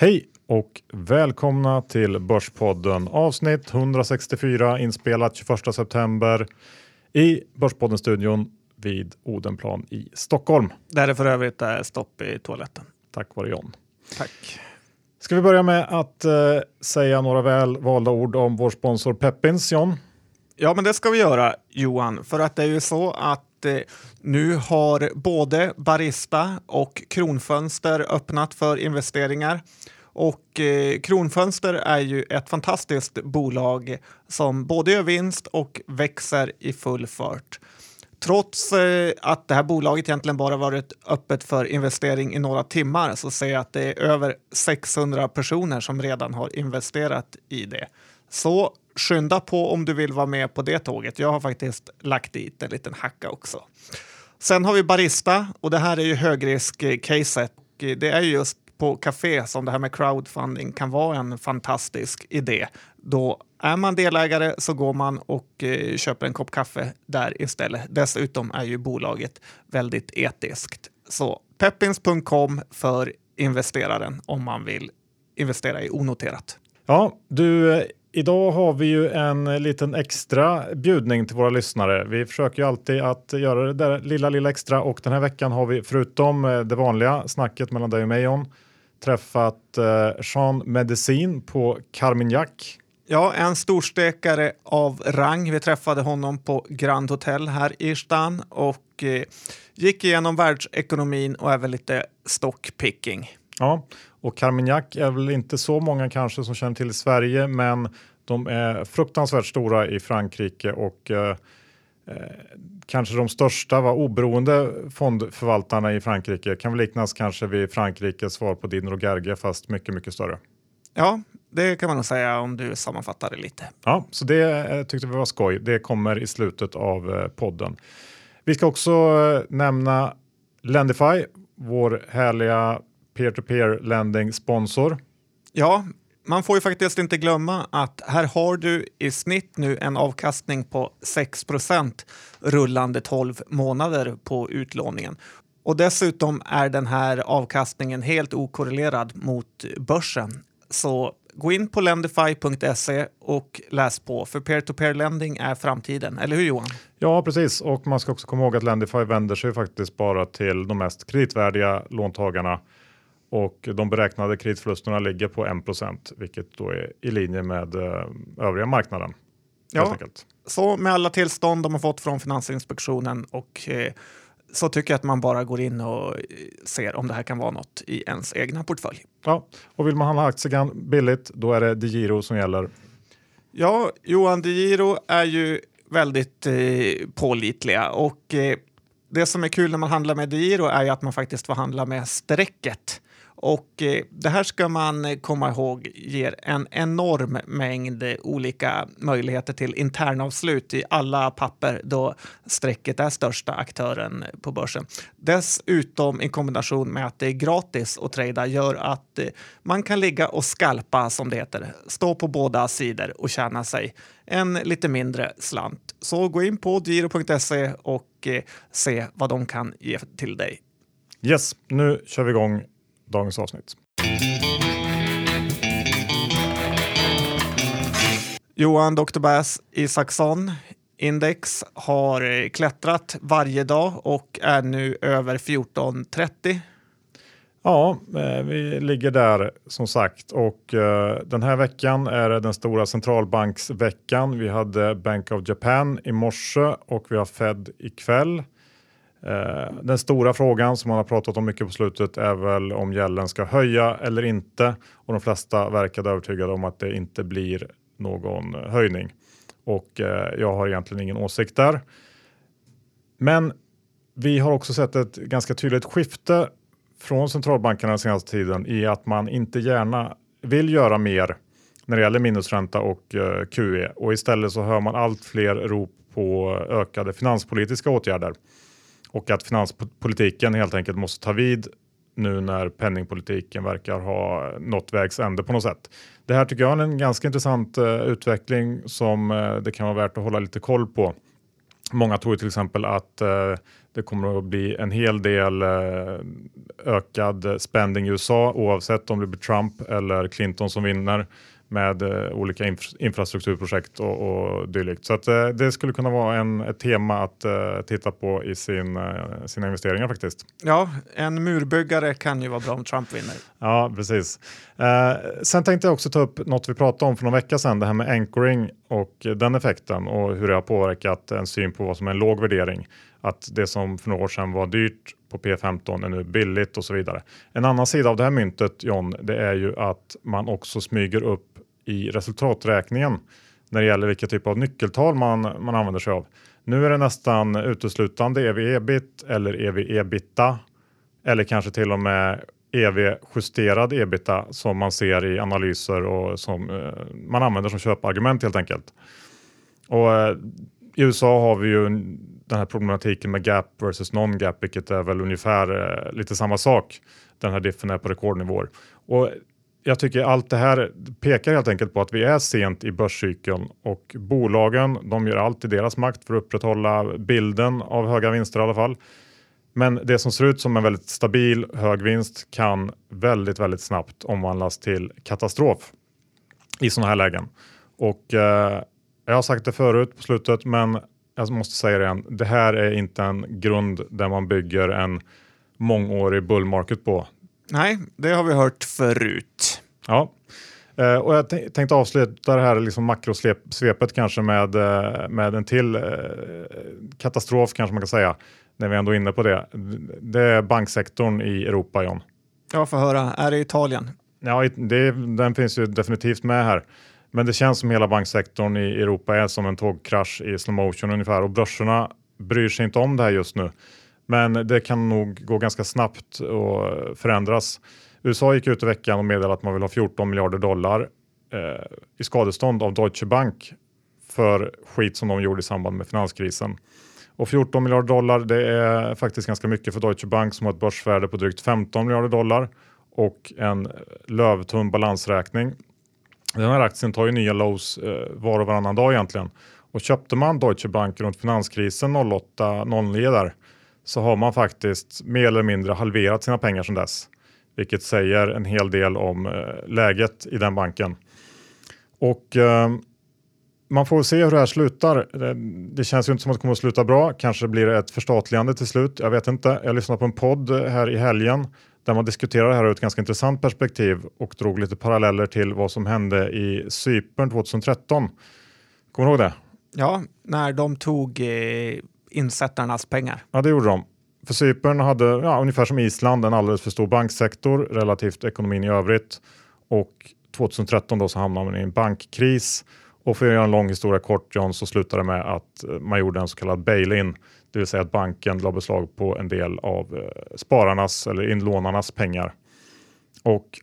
Hej och välkomna till Börspodden avsnitt 164 inspelat 21 september i Börspodden-studion vid Odenplan i Stockholm. Där det för övrigt är stopp i toaletten. Tack vare John. Tack. Ska vi börja med att eh, säga några väl valda ord om vår sponsor Peppins, John? Ja, men det ska vi göra Johan, för att det är ju så att eh, nu har både Barista och Kronfönster öppnat för investeringar. Och eh, Kronfönster är ju ett fantastiskt bolag som både gör vinst och växer i full fart. Trots eh, att det här bolaget egentligen bara varit öppet för investering i några timmar så ser jag att det är över 600 personer som redan har investerat i det. Så skynda på om du vill vara med på det tåget. Jag har faktiskt lagt dit en liten hacka också. Sen har vi Barista och det här är ju högrisk-caset. Det är just på café som det här med crowdfunding kan vara en fantastisk idé. Då är man delägare så går man och eh, köper en kopp kaffe där istället. Dessutom är ju bolaget väldigt etiskt. Så peppins.com för investeraren om man vill investera i onoterat. Ja, du, eh, idag har vi ju en liten extra bjudning till våra lyssnare. Vi försöker ju alltid att göra det där lilla, lilla extra och den här veckan har vi förutom eh, det vanliga snacket mellan dig och mig John, träffat eh, Jean Medicin på Carmignac. Ja, en storstekare av rang. Vi träffade honom på Grand Hotel här i stan och eh, gick igenom världsekonomin och även lite stockpicking. Ja, och Carmignac är väl inte så många kanske som känner till i Sverige, men de är fruktansvärt stora i Frankrike och eh, eh, kanske de största var oberoende fondförvaltarna i Frankrike. Kan väl liknas kanske vid Frankrikes svar på Dinner och Gerge fast mycket, mycket större. Ja, det kan man nog säga om du sammanfattar det lite. Ja, så det eh, tyckte vi var skoj. Det kommer i slutet av eh, podden. Vi ska också nämna Lendify, vår härliga peer-to-peer lending sponsor. Ja, man får ju faktiskt inte glömma att här har du i snitt nu en avkastning på 6% rullande 12 månader på utlåningen. Och dessutom är den här avkastningen helt okorrelerad mot börsen. Så gå in på lendify.se och läs på, för peer-to-peer lending är framtiden. Eller hur Johan? Ja, precis. Och man ska också komma ihåg att Lendify vänder sig faktiskt bara till de mest kreditvärdiga låntagarna och de beräknade kreditförlusterna ligger på 1% vilket då är i linje med eh, övriga marknaden. Ja, så med alla tillstånd de har fått från Finansinspektionen och eh, så tycker jag att man bara går in och eh, ser om det här kan vara något i ens egna portfölj. Ja, och vill man handla aktier billigt, då är det DeGiro som gäller. Ja, Johan DeGiro är ju väldigt eh, pålitliga och eh, det som är kul när man handlar med DeGiro är ju att man faktiskt får handla med strecket. Och eh, det här ska man eh, komma ihåg ger en enorm mängd eh, olika möjligheter till internavslut i alla papper då strecket är största aktören på börsen. Dessutom i kombination med att det är gratis att trada gör att man kan ligga och skalpa som det heter, stå på båda sidor och tjäna sig en lite mindre slant. Så gå in på giro.se och se vad de kan ge till dig. Yes, nu kör vi igång dagens avsnitt. Johan Dr. Bass Isaksson index har eh, klättrat varje dag och är nu över 1430. Ja, eh, vi ligger där som sagt och uh, den här veckan är det den stora centralbanksveckan. Vi hade Bank of Japan i morse och vi har Fed ikväll. Eh, den stora frågan som man har pratat om mycket på slutet är väl om gälden ska höja eller inte och de flesta verkade övertygade om att det inte blir någon höjning. Och eh, jag har egentligen ingen åsikt där. Men vi har också sett ett ganska tydligt skifte från centralbankerna den senaste tiden i att man inte gärna vill göra mer när det gäller minusränta och eh, QE och istället så hör man allt fler rop på ökade finanspolitiska åtgärder och att finanspolitiken helt enkelt måste ta vid nu när penningpolitiken verkar ha nått vägs ände på något sätt. Det här tycker jag är en ganska intressant uh, utveckling som uh, det kan vara värt att hålla lite koll på. Många tror till exempel att eh, det kommer att bli en hel del eh, ökad spending i USA oavsett om det blir Trump eller Clinton som vinner med eh, olika inf infrastrukturprojekt och, och dylikt. Så att, eh, det skulle kunna vara en, ett tema att eh, titta på i sin, sina investeringar faktiskt. Ja, en murbyggare kan ju vara bra om Trump vinner. Ja, precis. Sen tänkte jag också ta upp något vi pratade om för någon vecka sedan, det här med anchoring och den effekten och hur det har påverkat en syn på vad som är en låg värdering. Att det som för några år sedan var dyrt på P15 är nu billigt och så vidare. En annan sida av det här myntet, John, det är ju att man också smyger upp i resultaträkningen när det gäller vilka typer av nyckeltal man, man använder sig av. Nu är det nästan uteslutande ev-ebit eller ev-ebita eller kanske till och med ev-justerad ebita som man ser i analyser och som eh, man använder som köpargument helt enkelt. Och eh, i USA har vi ju den här problematiken med gap versus non-gap, vilket är väl ungefär eh, lite samma sak. Den här diffen är på rekordnivåer. Och jag tycker allt det här pekar helt enkelt på att vi är sent i börscykeln och bolagen, de gör allt i deras makt för att upprätthålla bilden av höga vinster i alla fall. Men det som ser ut som en väldigt stabil hög vinst kan väldigt, väldigt snabbt omvandlas till katastrof i sådana här lägen. Och eh, jag har sagt det förut på slutet, men jag måste säga det igen. Det här är inte en grund där man bygger en mångårig bull market på. Nej, det har vi hört förut. Ja, eh, och jag tänkte avsluta det här liksom makrosvepet kanske med, eh, med en till eh, katastrof kanske man kan säga, när vi ändå är inne på det. Det är banksektorn i Europa, John. Ja, få höra. Är det Italien? Ja, det, den finns ju definitivt med här. Men det känns som hela banksektorn i Europa är som en tågkrasch i slow motion ungefär och börserna bryr sig inte om det här just nu. Men det kan nog gå ganska snabbt och förändras. USA gick ut i veckan och meddelade att man vill ha 14 miljarder dollar eh, i skadestånd av Deutsche Bank för skit som de gjorde i samband med finanskrisen. Och 14 miljarder dollar det är faktiskt ganska mycket för Deutsche Bank som har ett börsvärde på drygt 15 miljarder dollar och en lövtunn balansräkning. Den här aktien tar ju nya lows eh, var och varannan dag egentligen. Och köpte man Deutsche Bank runt finanskrisen 08-09 där så har man faktiskt mer eller mindre halverat sina pengar sedan dess. Vilket säger en hel del om eh, läget i den banken. Och eh, man får se hur det här slutar. Det, det, känns ju inte som att det kommer att sluta bra. Kanske blir det ett förstatligande till slut. Jag vet inte. Jag lyssnade på en podd eh, här i helgen där man diskuterade det här ur ett ganska intressant perspektiv och drog lite paralleller till vad som hände i Cypern 2013. Kommer du ihåg det? Ja, när de tog eh, insättarnas pengar. Ja, det gjorde de. För Cypern hade, ja, ungefär som Island, en alldeles för stor banksektor relativt ekonomin i övrigt. Och 2013 då så hamnade man i en bankkris. Och för att göra en lång historia kort John så slutade det med att eh, man gjorde en så kallad bail-in. Det vill säga att banken la beslag på en del av eh, spararnas eller inlånarnas pengar. Och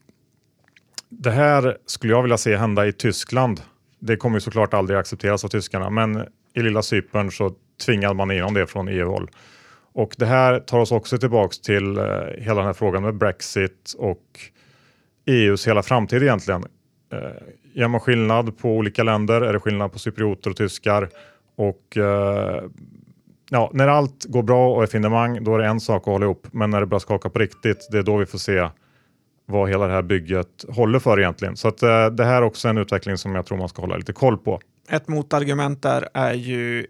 det här skulle jag vilja se hända i Tyskland. Det kommer ju såklart aldrig accepteras av tyskarna, men i lilla Cypern så tvingade man igenom det från EU-håll. Och det här tar oss också tillbaks till eh, hela den här frågan med Brexit och EUs hela framtid egentligen. Eh, gör man skillnad på olika länder? Är det skillnad på cyprioter och tyskar? Och eh, ja, när allt går bra och är finemang, då är det en sak att hålla ihop. Men när det börjar skaka på riktigt, det är då vi får se vad hela det här bygget håller för egentligen. Så att, eh, det här är också en utveckling som jag tror man ska hålla lite koll på. Ett motargument där är ju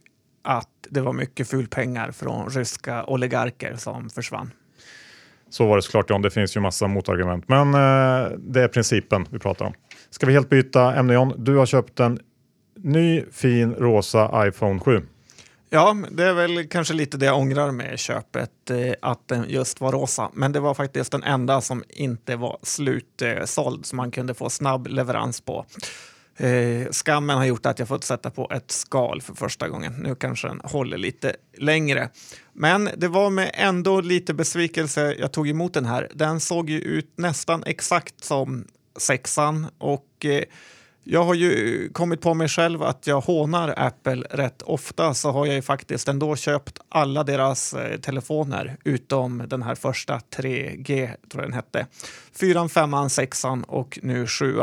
att det var mycket fulpengar från ryska oligarker som försvann. Så var det såklart John, det finns ju massa motargument. Men eh, det är principen vi pratar om. Ska vi helt byta ämne John? Du har köpt en ny fin rosa iPhone 7. Ja, det är väl kanske lite det jag ångrar med köpet, eh, att den just var rosa. Men det var faktiskt den enda som inte var slutsåld, som man kunde få snabb leverans på. Eh, skammen har gjort att jag fått sätta på ett skal för första gången. Nu kanske den håller lite längre. Men det var med ändå lite besvikelse jag tog emot den här. Den såg ju ut nästan exakt som sexan och eh, Jag har ju kommit på mig själv att jag hånar Apple rätt ofta så har jag ju faktiskt ändå köpt alla deras eh, telefoner utom den här första 3G, tror jag den hette. Fyran, femman, sexan och nu 7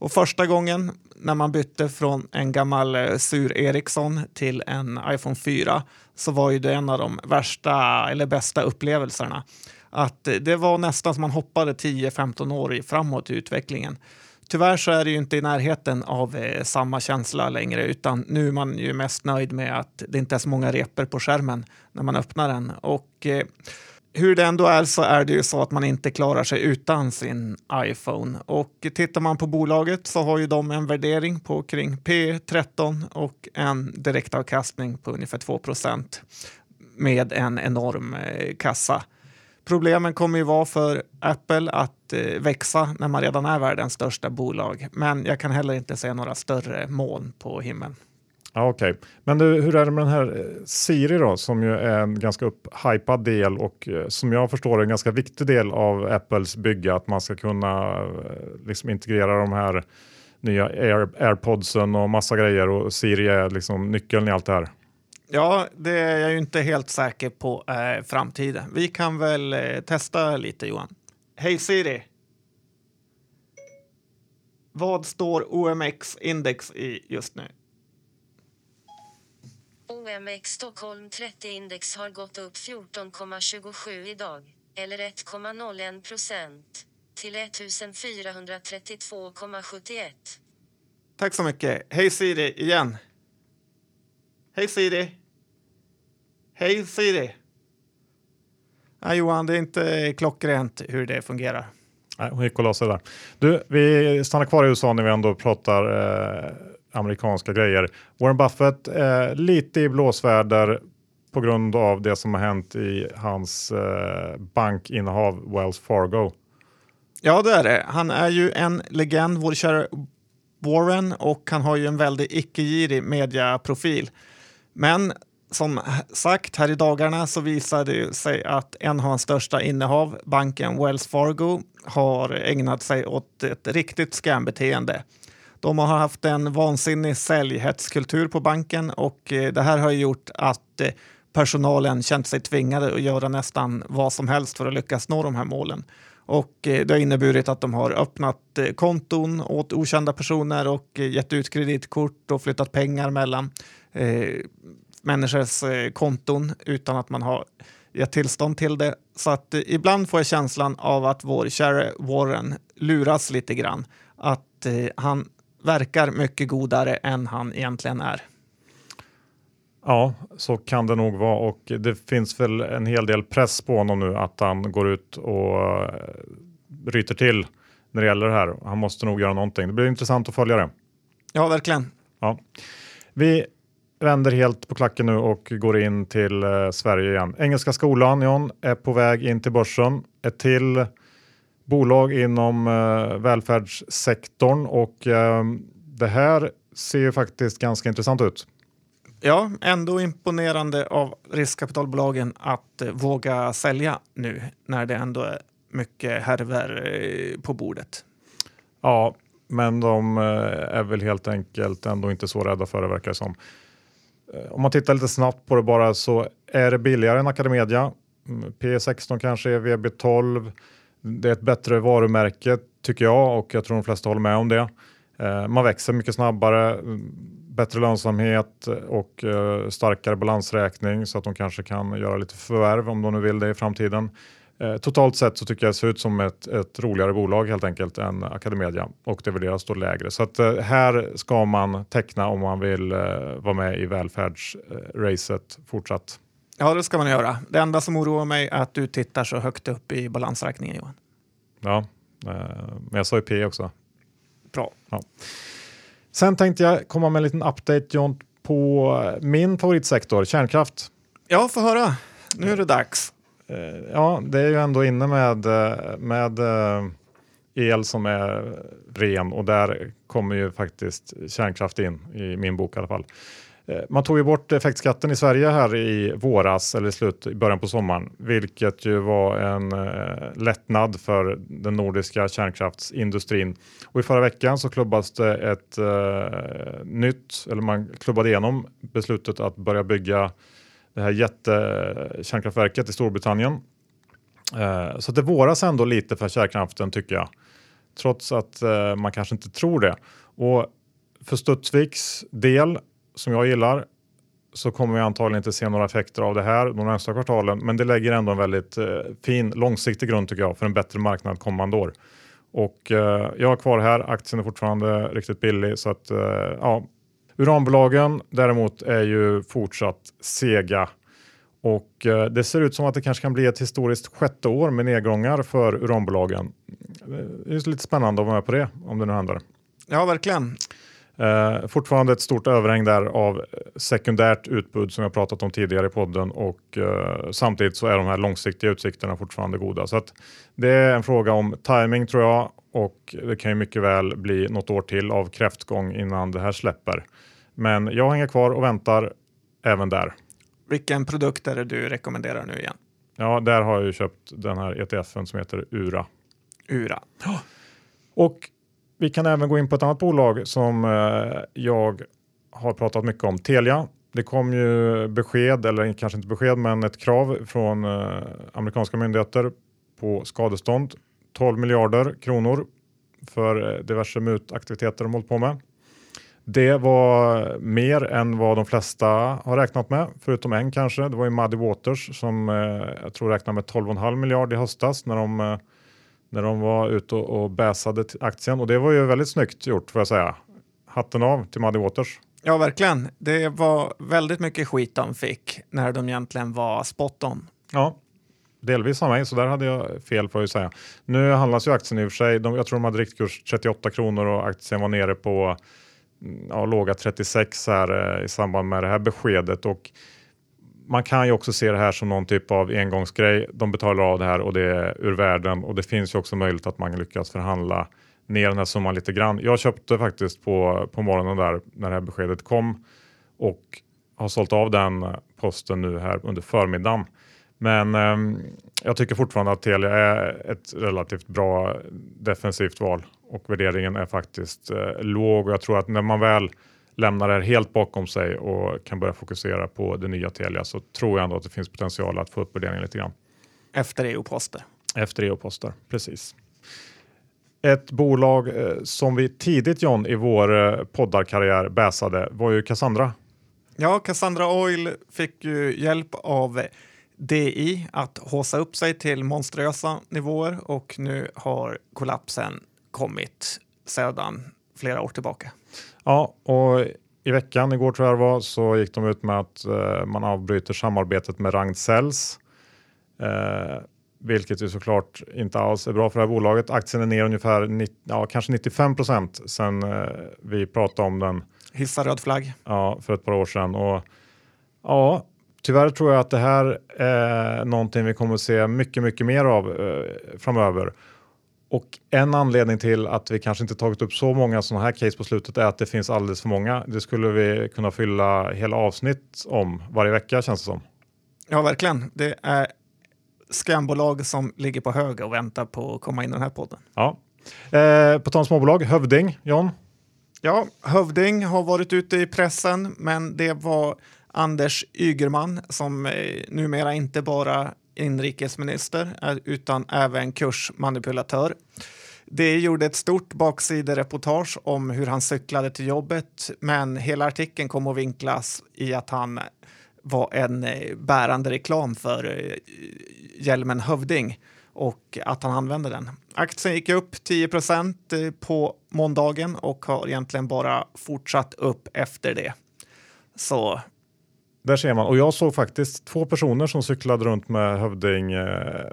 och första gången när man bytte från en gammal eh, sur Ericsson till en iPhone 4 så var ju det en av de värsta eller bästa upplevelserna. Att det var nästan som man hoppade 10-15 år framåt i utvecklingen. Tyvärr så är det ju inte i närheten av eh, samma känsla längre utan nu är man ju mest nöjd med att det inte är så många repor på skärmen när man öppnar den. Och eh, hur det ändå är så är det ju så att man inte klarar sig utan sin iPhone. Och tittar man på bolaget så har ju de en värdering på kring P13 och en direktavkastning på ungefär 2 med en enorm eh, kassa. Problemen kommer ju vara för Apple att eh, växa när man redan är världens största bolag. Men jag kan heller inte se några större moln på himlen. Ja, Okej, okay. men du, hur är det med den här eh, Siri då, som ju är en ganska upphypad del och eh, som jag förstår är en ganska viktig del av Apples bygge, att man ska kunna eh, liksom integrera de här nya Air, airpodsen och massa grejer och Siri är liksom nyckeln i allt det här. Ja, det är jag ju inte helt säker på eh, framtiden. Vi kan väl eh, testa lite Johan. Hej Siri! Vad står OMX-index i just nu? OMX Stockholm 30 index har gått upp 14,27 idag, eller 1,01 procent, till 1432,71. Tack så mycket. Hej Siri igen. Hej Siri. Hej Siri. Ja, Johan, det är inte klockrent hur det fungerar. Nej, hon gick och la sig där. Du, vi stannar kvar i USA när vi ändå pratar eh, amerikanska grejer. Warren Buffett eh, lite i blåsväder på grund av det som har hänt i hans eh, bankinnehav Wells Fargo. Ja, det är det. Han är ju en legend, vår kära Warren, och han har ju en väldigt icke-girig mediaprofil. Men som sagt, här i dagarna så visade det sig att en av hans största innehav, banken Wells Fargo, har ägnat sig åt ett riktigt scambeteende. De har haft en vansinnig säljhetskultur på banken och eh, det här har gjort att eh, personalen känt sig tvingade att göra nästan vad som helst för att lyckas nå de här målen. Och eh, det har inneburit att de har öppnat konton åt okända personer och gett ut kreditkort och flyttat pengar mellan eh, människors konton utan att man har gett tillstånd till det. Så att eh, ibland får jag känslan av att vår käre Warren luras lite grann. Att eh, han verkar mycket godare än han egentligen är. Ja, så kan det nog vara och det finns väl en hel del press på honom nu att han går ut och ryter till när det gäller det här. Han måste nog göra någonting. Det blir intressant att följa det. Ja, verkligen. Ja. Vi vänder helt på klacken nu och går in till eh, Sverige igen. Engelska skolan John, är på väg in till börsen. Ett till bolag inom eh, välfärdssektorn och eh, det här ser ju faktiskt ganska intressant ut. Ja, ändå imponerande av riskkapitalbolagen att eh, våga sälja nu när det ändå är mycket härver eh, på bordet. Ja, men de eh, är väl helt enkelt ändå inte så rädda för det verkar som. Om man tittar lite snabbt på det bara så är det billigare än Academedia. Mm, P16 kanske är VB12. Det är ett bättre varumärke tycker jag och jag tror de flesta håller med om det. Eh, man växer mycket snabbare, mm, bättre lönsamhet eh, och eh, starkare balansräkning så att de kanske kan göra lite förvärv om de nu vill det i framtiden. Totalt sett så tycker jag det ser ut som ett, ett roligare bolag helt enkelt än Academedia och det värderas då lägre. Så att här ska man teckna om man vill vara med i välfärdsracet fortsatt. Ja, det ska man göra. Det enda som oroar mig är att du tittar så högt upp i balansräkningen Johan. Ja, men jag sa ju P också. Bra. Ja. Sen tänkte jag komma med en liten update John på min favoritsektor, kärnkraft. Ja, få höra. Nu är det dags. Eh, ja, det är ju ändå inne med, eh, med eh, el som är ren och där kommer ju faktiskt kärnkraft in i min bok i alla fall. Eh, man tog ju bort effektskatten i Sverige här i våras eller i slut, i början på sommaren, vilket ju var en eh, lättnad för den nordiska kärnkraftsindustrin. Och i förra veckan så klubbades det ett eh, nytt, eller man klubbade igenom beslutet att börja bygga det här jättekärnkraftverket eh, i Storbritannien. Eh, så det våras ändå lite för kärnkraften tycker jag, trots att eh, man kanske inte tror det. Och för Studsviks del som jag gillar så kommer vi antagligen inte se några effekter av det här de närmsta kvartalen. Men det lägger ändå en väldigt eh, fin långsiktig grund tycker jag för en bättre marknad kommande år. Och eh, jag har kvar här. Aktien är fortfarande riktigt billig så att eh, ja. Uranbolagen däremot är ju fortsatt sega och eh, det ser ut som att det kanske kan bli ett historiskt sjätte år med nedgångar för uranbolagen. Det är lite spännande att vara med på det om det nu händer. Ja, verkligen. Eh, fortfarande ett stort överhäng där av sekundärt utbud som jag pratat om tidigare i podden och eh, samtidigt så är de här långsiktiga utsikterna fortfarande goda. Så det är en fråga om timing tror jag och det kan ju mycket väl bli något år till av kräftgång innan det här släpper. Men jag hänger kvar och väntar även där. Vilken produkt är det du rekommenderar nu igen? Ja, där har jag ju köpt den här ETFen som heter Ura. Ura. Och vi kan även gå in på ett annat bolag som eh, jag har pratat mycket om, Telia. Det kom ju besked, eller kanske inte besked, men ett krav från eh, amerikanska myndigheter på skadestånd. 12 miljarder kronor för eh, diverse mutaktiviteter de hållit på med. Det var mer än vad de flesta har räknat med, förutom en kanske. Det var ju Muddy Waters som jag tror räknade med 12,5 miljarder i höstas när de när de var ute och, och bäsade aktien och det var ju väldigt snyggt gjort får jag säga. Hatten av till Muddy Waters. Ja, verkligen. Det var väldigt mycket skit de fick när de egentligen var spot on. Ja, delvis av mig, så där hade jag fel får jag säga. Nu handlas ju aktien i och för sig. De, jag tror de hade riktkurs 38 kronor och aktien var nere på mm, ja, låga 36 här eh, i samband med det här beskedet och man kan ju också se det här som någon typ av engångsgrej. De betalar av det här och det är ur världen och det finns ju också möjlighet att man lyckas förhandla ner den här summan lite grann. Jag köpte faktiskt på, på morgonen där när det här beskedet kom och har sålt av den posten nu här under förmiddagen. Men eh, jag tycker fortfarande att Telia är ett relativt bra defensivt val och värderingen är faktiskt eh, låg och jag tror att när man väl lämnar det här helt bakom sig och kan börja fokusera på det nya Telia så tror jag ändå att det finns potential att få upp värderingen lite grann. Efter EU-poster. Efter EU-poster, precis. Ett bolag eh, som vi tidigt John i vår eh, poddarkarriär bäsade var ju Cassandra. Ja, Cassandra Oil fick ju hjälp av DI att håsa upp sig till monströsa nivåer och nu har kollapsen kommit sedan flera år tillbaka. Ja, och i veckan, igår tror jag det var, så gick de ut med att eh, man avbryter samarbetet med Ragn-Sells. Eh, vilket ju såklart inte alls är bra för det här bolaget. Aktien är ner ungefär 90, ja, kanske 95 procent sen eh, vi pratade om den. Hissa röd flagg. Ja, för ett par år sedan. Och, ja, tyvärr tror jag att det här är någonting vi kommer att se mycket, mycket mer av eh, framöver. Och en anledning till att vi kanske inte tagit upp så många sådana här case på slutet är att det finns alldeles för många. Det skulle vi kunna fylla hela avsnitt om varje vecka känns det som. Ja, verkligen. Det är scambolag som ligger på hög och väntar på att komma in i den här podden. Ja. Eh, på tal om småbolag, Hövding, John? Ja, Hövding har varit ute i pressen, men det var Anders Ygerman som eh, numera inte bara inrikesminister utan även kursmanipulatör. Det gjorde ett stort baksidereportage om hur han cyklade till jobbet men hela artikeln kom att vinklas i att han var en eh, bärande reklam för eh, hjälmen Hövding och att han använde den. Aktien gick upp 10 eh, på måndagen och har egentligen bara fortsatt upp efter det. Så där ser man. Och jag såg faktiskt två personer som cyklade runt med hövding eh,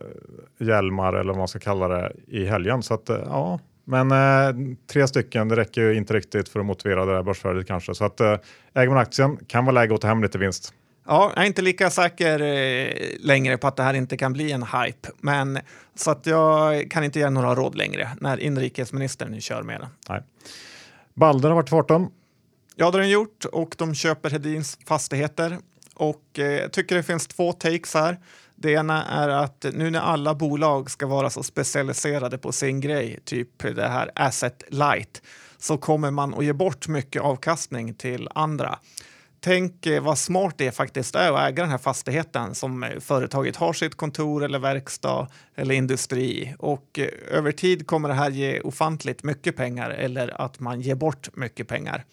hjälmar eller vad man ska kalla det i helgen. Så att eh, ja, men eh, tre stycken, det räcker ju inte riktigt för att motivera det där börsvärdet kanske. Så att eh, äger man aktien kan vara läge att ta hem lite vinst. Ja, jag är inte lika säker eh, längre på att det här inte kan bli en hype. Men så att jag kan inte ge några råd längre när inrikesministern kör med den. Nej. Balder har varit i farten. Ja, det har den gjort och de köper Hedins fastigheter. Och eh, jag tycker det finns två takes här. Det ena är att nu när alla bolag ska vara så specialiserade på sin grej, typ det här asset light, så kommer man att ge bort mycket avkastning till andra. Tänk eh, vad smart det faktiskt är att äga den här fastigheten som eh, företaget har sitt kontor eller verkstad eller industri och eh, över tid kommer det här ge ofantligt mycket pengar eller att man ger bort mycket pengar.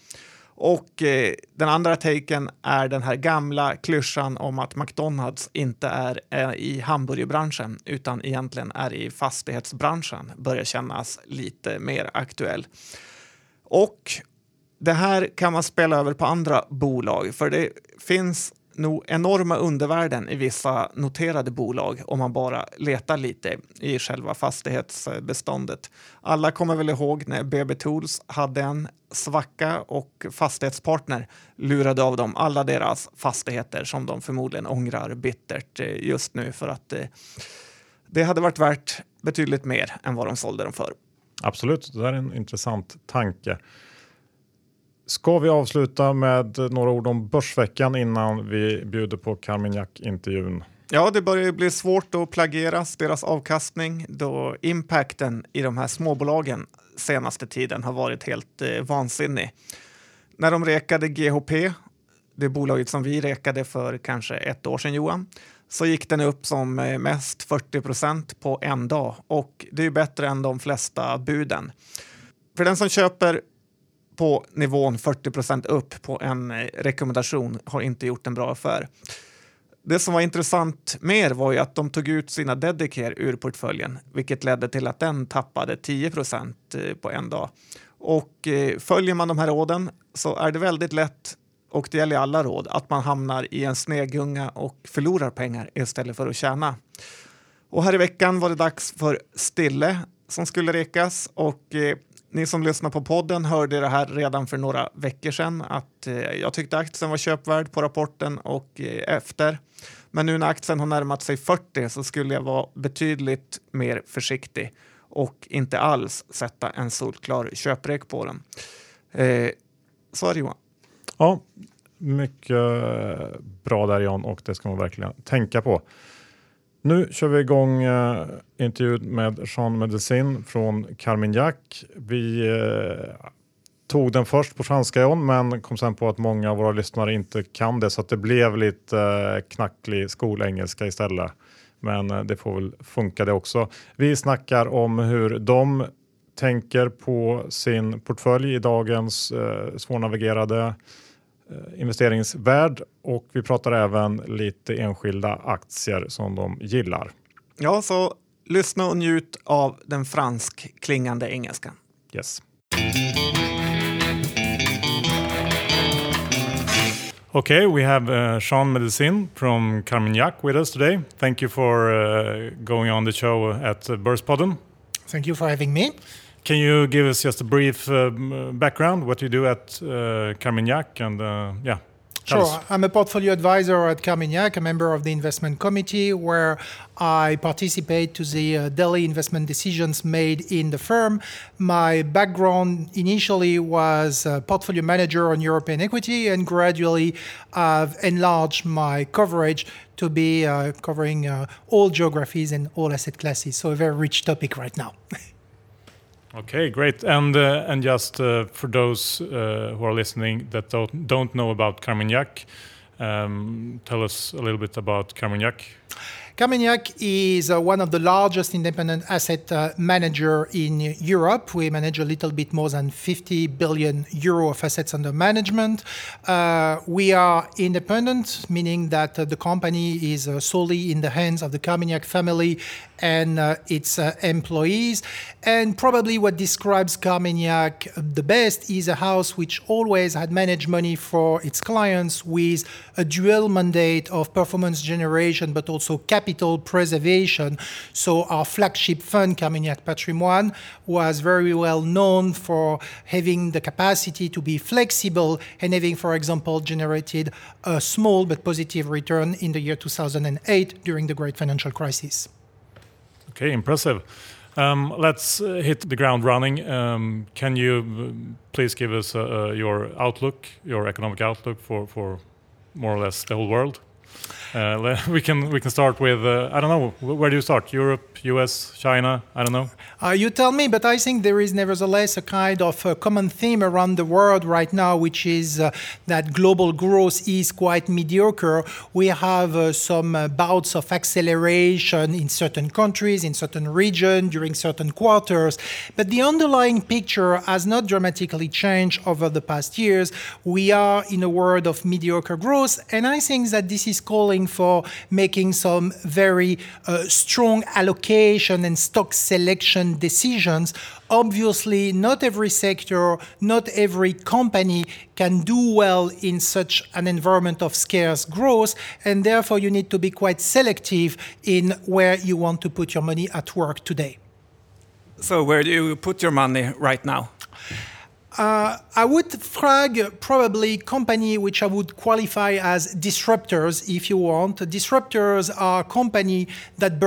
Och eh, den andra taken är den här gamla klyschan om att McDonalds inte är, är i hamburgerbranschen utan egentligen är i fastighetsbranschen börjar kännas lite mer aktuell. Och det här kan man spela över på andra bolag för det finns nog enorma undervärden i vissa noterade bolag om man bara letar lite i själva fastighetsbeståndet. Alla kommer väl ihåg när BB Tools hade en svacka och Fastighetspartner lurade av dem alla deras fastigheter som de förmodligen ångrar bittert eh, just nu för att eh, det hade varit värt betydligt mer än vad de sålde dem för. Absolut, det är en intressant tanke. Ska vi avsluta med några ord om Börsveckan innan vi bjuder på Carmignac-intervjun? Ja, det börjar bli svårt att plageras deras avkastning då impacten i de här småbolagen senaste tiden har varit helt eh, vansinnig. När de rekade GHP, det bolaget som vi rekade för kanske ett år sedan Johan, så gick den upp som eh, mest 40 procent på en dag och det är bättre än de flesta buden. För den som köper på nivån 40 procent upp på en eh, rekommendation har inte gjort en bra affär. Det som var intressant mer var ju att de tog ut sina Dedicare ur portföljen, vilket ledde till att den tappade 10 procent eh, på en dag. Och eh, följer man de här råden så är det väldigt lätt, och det gäller alla råd, att man hamnar i en snedgunga och förlorar pengar istället för att tjäna. Och här i veckan var det dags för Stille som skulle rekas och ni som lyssnar på podden hörde det här redan för några veckor sedan att eh, jag tyckte aktien var köpvärd på rapporten och eh, efter. Men nu när aktien har närmat sig 40 så skulle jag vara betydligt mer försiktig och inte alls sätta en solklar köprek på den. Eh, så är det Johan. Ja, mycket eh, bra där Jan och det ska man verkligen tänka på. Nu kör vi igång eh, intervjun med Jean Medicin från Carmignac. Vi eh, tog den först på franska men kom sen på att många av våra lyssnare inte kan det så att det blev lite eh, knacklig skolengelska istället. Men eh, det får väl funka det också. Vi snackar om hur de tänker på sin portfölj i dagens eh, svårnavigerade Eh, investeringsvärld och vi pratar även lite enskilda aktier som de gillar. Ja, så lyssna och njut av den fransk klingande engelskan. Yes. Okay, we have uh, Sean Medicine from Carmignac with us today. Thank you for uh, going on the show at Börspodden. Thank you for having me. Can you give us just a brief um, background, what you do at uh, Carmignac and uh, yeah? Sure. I'm a portfolio advisor at Carmignac, a member of the investment committee, where I participate to the uh, daily investment decisions made in the firm. My background initially was a portfolio manager on European equity, and gradually I've enlarged my coverage to be uh, covering uh, all geographies and all asset classes. So a very rich topic right now. Okay, great. And uh, and just uh, for those uh, who are listening that don't don't know about Carmignac, um, tell us a little bit about Carmignac. Carmignac is uh, one of the largest independent asset uh, manager in Europe. We manage a little bit more than 50 billion euro of assets under management. Uh, we are independent, meaning that uh, the company is uh, solely in the hands of the Carmignac family and uh, its employees. And probably what describes Carmignac the best is a house which always had managed money for its clients with a dual mandate of performance generation, but also capital preservation. So our flagship fund, Carmignac Patrimoine, was very well known for having the capacity to be flexible and having, for example, generated a small but positive return in the year 2008 during the great financial crisis. Okay, impressive. Um, let's uh, hit the ground running. Um, can you uh, please give us uh, uh, your outlook, your economic outlook for, for more or less the whole world? Uh, we can we can start with uh, I don't know where do you start? Europe US China I don't know. Uh, you tell me but I think there is nevertheless a kind of a common theme around the world right now which is uh, that global growth is quite mediocre. We have uh, some uh, bouts of acceleration in certain countries in certain regions during certain quarters. But the underlying picture has not dramatically changed over the past years. We are in a world of mediocre growth and I think that this is calling for making some very uh, strong allocation and stock selection decisions. Obviously, not every sector, not every company can do well in such an environment of scarce growth, and therefore you need to be quite selective in where you want to put your money at work today. So, where do you put your money right now? Uh, I would flag probably company which I would qualify as disruptors, if you want. Disruptors are company that,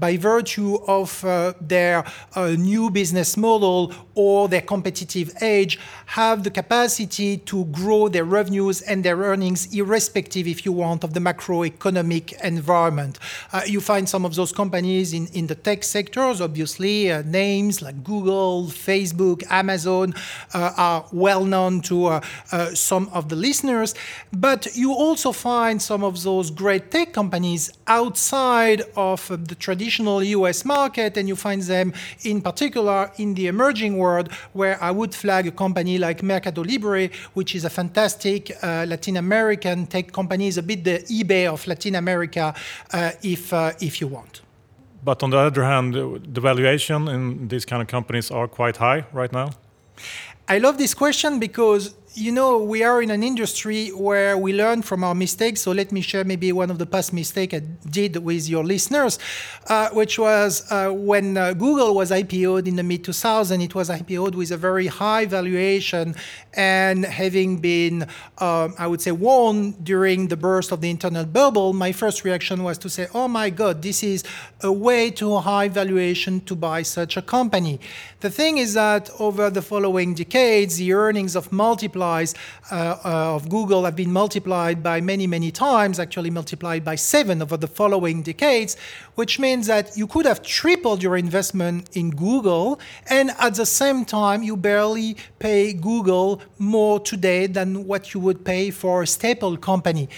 by virtue of uh, their uh, new business model or their competitive edge, have the capacity to grow their revenues and their earnings, irrespective, if you want, of the macroeconomic environment. Uh, you find some of those companies in, in the tech sectors, obviously, uh, names like Google, Facebook, Amazon uh, uh, are well known to uh, uh, some of the listeners, but you also find some of those great tech companies outside of the traditional US market, and you find them in particular in the emerging world, where I would flag a company like Mercado Libre, which is a fantastic uh, Latin American tech company, is a bit the eBay of Latin America, uh, if, uh, if you want. But on the other hand, the valuation in these kind of companies are quite high right now. I love this question because you know, we are in an industry where we learn from our mistakes. So let me share maybe one of the past mistakes I did with your listeners, uh, which was uh, when uh, Google was IPO'd in the mid 2000s, it was IPO'd with a very high valuation and having been, um, I would say, warned during the burst of the internet bubble, my first reaction was to say, oh my God, this is a way too high valuation to buy such a company. The thing is that over the following decades, the earnings of multiple uh, uh, of Google have been multiplied by many, many times, actually multiplied by seven over the following decades, which means that you could have tripled your investment in Google, and at the same time, you barely pay Google more today than what you would pay for a staple company.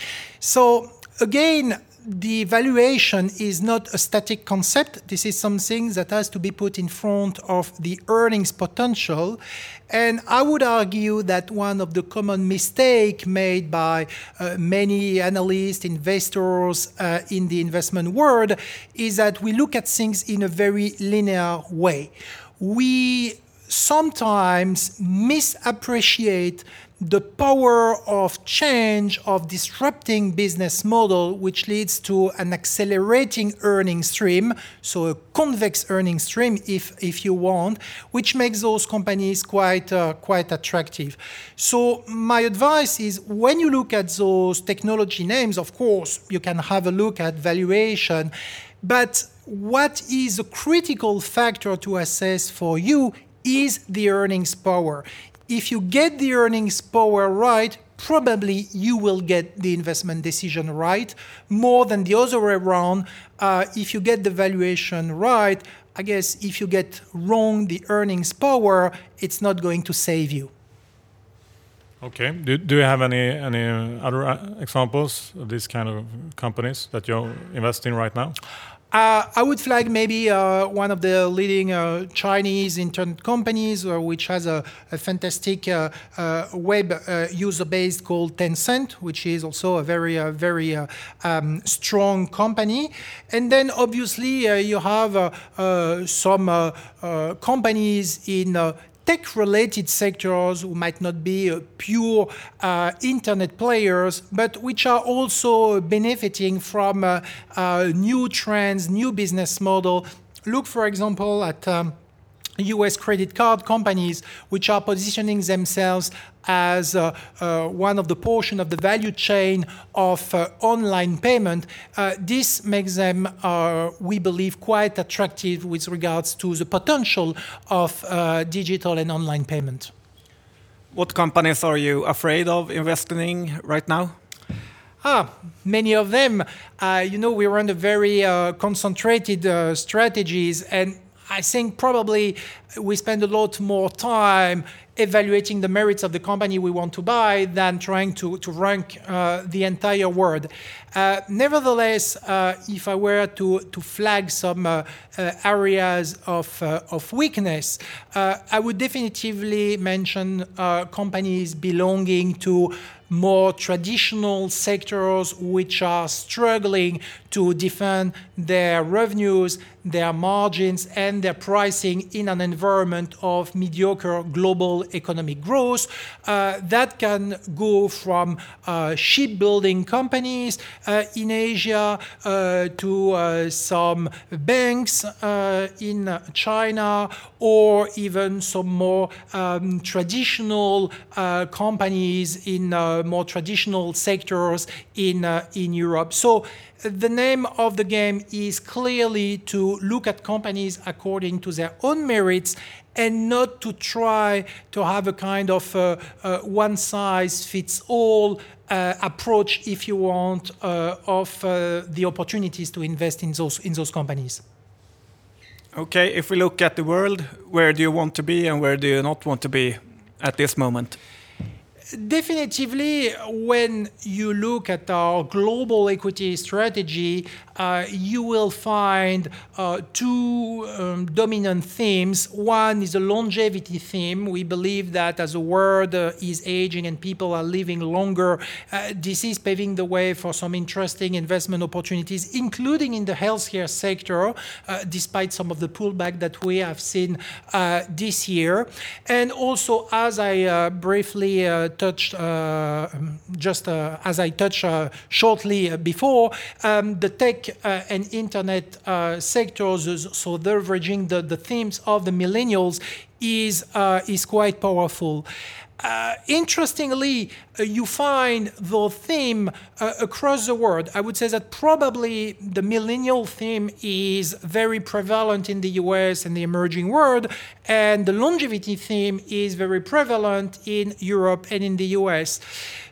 So again, the valuation is not a static concept. This is something that has to be put in front of the earnings potential. And I would argue that one of the common mistakes made by uh, many analysts, investors uh, in the investment world is that we look at things in a very linear way. We sometimes misappreciate the power of change of disrupting business model which leads to an accelerating earning stream so a convex earning stream if if you want which makes those companies quite uh, quite attractive. So my advice is when you look at those technology names of course you can have a look at valuation but what is a critical factor to assess for you is the earnings power if you get the earnings power right, probably you will get the investment decision right more than the other way around. Uh, if you get the valuation right, I guess if you get wrong the earnings power, it's not going to save you. Okay. Do, do you have any any other uh, examples of these kind of companies that you invest in right now? Uh, I would flag maybe uh, one of the leading uh, Chinese internet companies, uh, which has a, a fantastic uh, uh, web user base called Tencent, which is also a very, very um, strong company. And then obviously you have some companies in tech related sectors who might not be uh, pure uh, internet players, but which are also benefiting from uh, uh new trends, new business model. Look, for example, at um, US credit card companies, which are positioning themselves as uh, uh, one of the portion of the value chain of uh, online payment. Uh, this makes them, uh, we believe, quite attractive with regards to the potential of uh, digital and online payment. What companies are you afraid of investing in right now? Ah, many of them. you know, we run a very concentrated strategies, and I think probably we spend a lot more time evaluating the merits of the company we want to buy than trying to, to rank uh, the entire world. Uh, nevertheless, uh, if I were to, to flag some uh, uh, areas of, uh, of weakness, I would definitively mention companies belonging to more traditional sectors which are struggling to defend their revenues, their margins, and their pricing in an environment of mediocre global economic growth. Uh, that can go from uh, shipbuilding companies uh, in Asia uh, to uh, some banks in China or even some more um, traditional companies in more traditional sectors in, in Europe. So the name of the game is clearly to look at companies according to their own merits and not to try to have a kind of uh, uh, one size fits all uh, approach, if you want, uh, of the opportunities to invest in those, in those companies. Okay, if we look at the world, where do you want to be and where do you not want to be at this moment? Definitively, when you look at our global equity strategy, uh, you will find uh, two um, dominant themes. One is the longevity theme. We believe that as the world uh, is aging and people are living longer, uh, this is paving the way for some interesting investment opportunities, including in the healthcare sector, uh, despite some of the pullback that we have seen uh, this year. And also, as I briefly touched uh, just uh, as I touched uh, shortly before, um, the tech and internet sectors, so leveraging the, the themes of the millennials, is is quite powerful. Uh, interestingly, uh, you find the theme uh, across the world. I would say that probably the millennial theme is very prevalent in the US and the emerging world, and the longevity theme is very prevalent in Europe and in the US.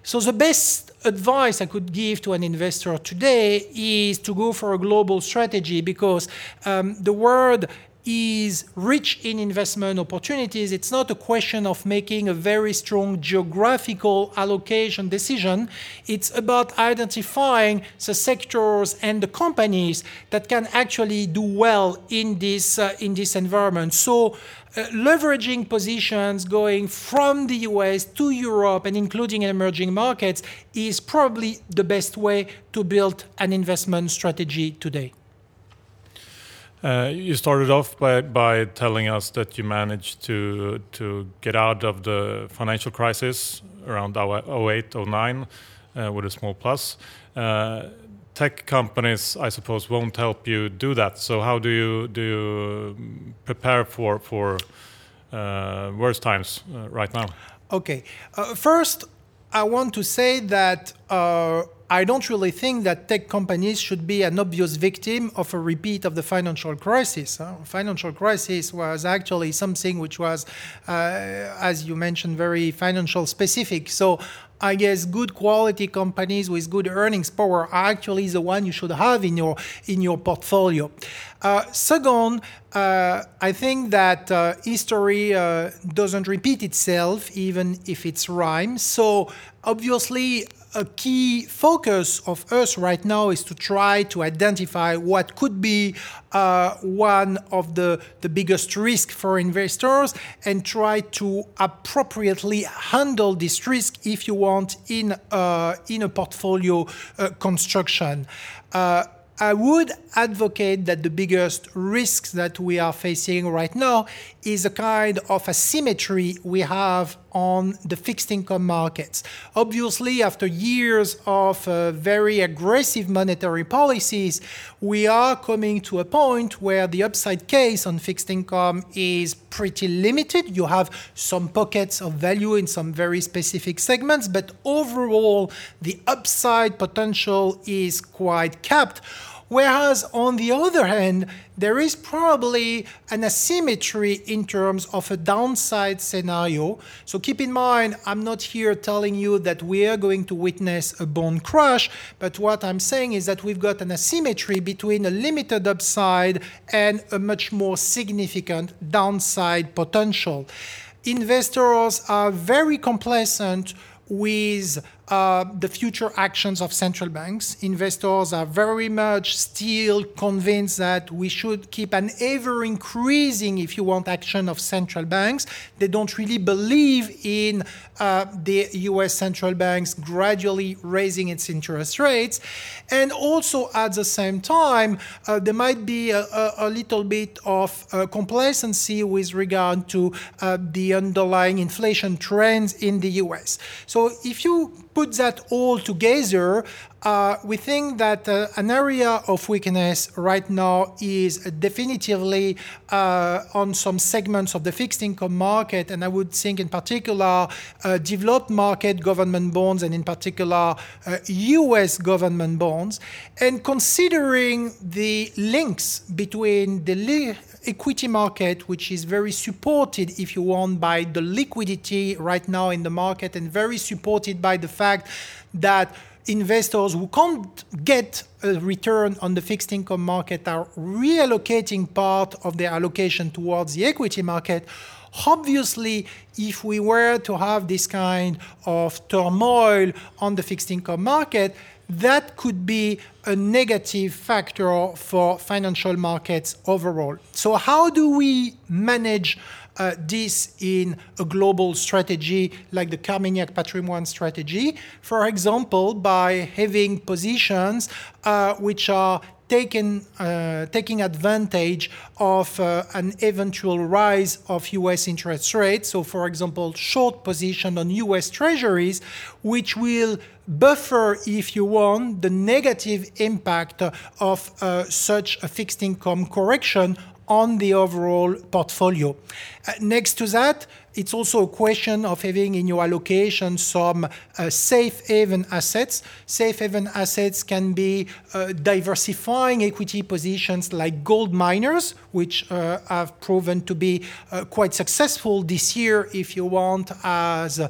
So, the best advice I could give to an investor today is to go for a global strategy because um, the world is rich in investment opportunities. It's not a question of making a very strong geographical allocation decision. It's about identifying the sectors and the companies that can actually do well in this, uh, in this environment. So, uh, leveraging positions going from the US to Europe and including emerging markets is probably the best way to build an investment strategy today. Uh, you started off by, by telling us that you managed to to get out of the financial crisis around 08, 09 uh, with a small plus. Uh, tech companies, I suppose, won't help you do that. So how do you do you prepare for for uh, worse times uh, right now? Okay, first I want to say that I don't really think that tech companies should be an obvious victim of a repeat of the financial crisis. Financial crisis was actually something which was, uh, as you mentioned, very financial specific. So I guess good quality companies with good earnings power are actually the one you should have in your in your portfolio. Uh, second, uh, I think that uh, history uh, doesn't repeat itself, even if it's rhymes. So obviously, a key focus of us right now is to try to identify what could be uh, one of the, the biggest risks for investors and try to appropriately handle this risk if you want in, uh, in a portfolio uh, construction. Uh, I would advocate that the biggest risks that we are facing right now is a kind of asymmetry we have on the fixed income markets. Obviously, after years of uh, very aggressive monetary policies, we are coming to a point where the upside case on fixed income is pretty limited. You have some pockets of value in some very specific segments, but overall, the upside potential is quite capped. Whereas, on the other hand, there is probably an asymmetry in terms of a downside scenario. So keep in mind, I'm not here telling you that we are going to witness a bond crash, but what I'm saying is that we've got an asymmetry between a limited upside and a much more significant downside potential. Investors are very complacent with uh, the future actions of central banks. Investors are very much still convinced that we should keep an ever increasing, if you want, action of central banks. They don't really believe in uh, the US central banks gradually raising its interest rates. And also at the same time, uh, there might be a, a, a little bit of uh, complacency with regard to uh, the underlying inflation trends in the US. So if you put that all together, uh, we think that uh, an area of weakness right now is definitively uh, on some segments of the fixed income market, and I would think in particular uh, developed market government bonds, and in particular US uh, government bonds. And considering the links between the li- equity market, which is very supported, if you want, by the liquidity right now in the market, and very supported by the fact that investors who can't get a return on the fixed income market are reallocating part of their allocation towards the equity market. Obviously, if we were to have this kind of turmoil on the fixed income market, that could be a negative factor for financial markets overall. So, how do we manage uh, this in a global strategy like the Carmignac Patrimoine strategy? For example, by having positions uh, which are taken, uh, taking advantage of uh, an eventual rise of US interest rates. So, for example, short position on US treasuries, which will buffer, if you want, the negative impact of uh, such a fixed income correction on the overall portfolio. Uh, next to that, it's also a question of having in your allocation some uh, safe haven assets. Safe haven assets can be uh, diversifying equity positions like gold miners, which have proven to be quite successful this year, if you want, as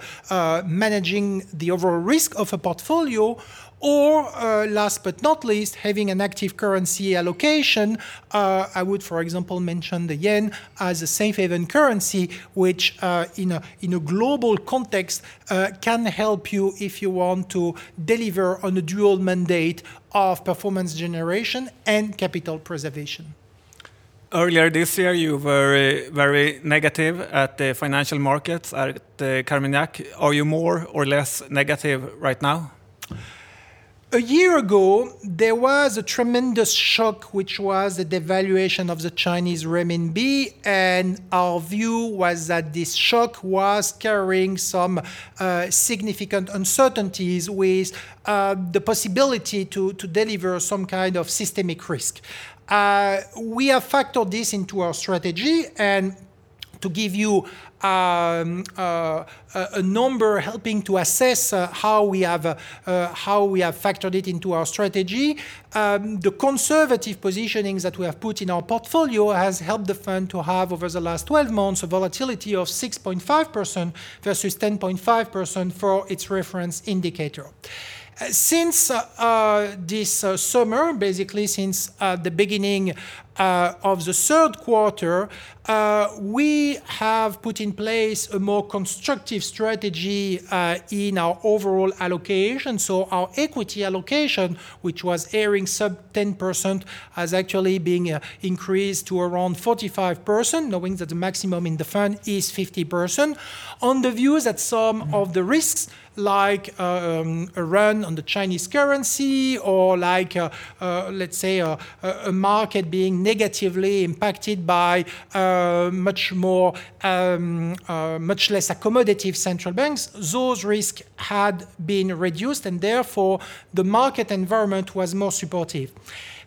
managing the overall risk of a portfolio or uh, last but not least, having an active currency allocation. Uh, I would, for example, mention the yen as a safe haven currency, which uh, in, a, in a global context can help you if you want to deliver on a dual mandate of performance generation and capital preservation. Earlier this year, you were very negative at the financial markets at Carmignac. Are you more or less negative right now? A year ago, there was a tremendous shock, which was the devaluation of the Chinese renminbi, and our view was that this shock was carrying some uh, significant uncertainties with uh, the possibility to, to deliver some kind of systemic risk. Uh, we have factored this into our strategy, and to give you um, uh, a number helping to assess uh, how we have uh, how we have factored it into our strategy. Um, the conservative positionings that we have put in our portfolio has helped the fund to have over the last 12 months a volatility of 6.5% versus 10.5% for its reference indicator. Uh, since uh, uh, this uh, summer, basically since uh, the beginning uh, of the third quarter, we have put in place a more constructive strategy in our overall allocation. So our equity allocation, which was airing sub 10%, has actually been increased to around 45%, knowing that the maximum in the fund is 50%, on the view that some mm-hmm. of the risks like um, a run on the Chinese currency or like, uh, uh, let's say, uh, a market being negatively impacted by uh, much more, um, uh, much less accommodative central banks, those risks had been reduced and therefore the market environment was more supportive.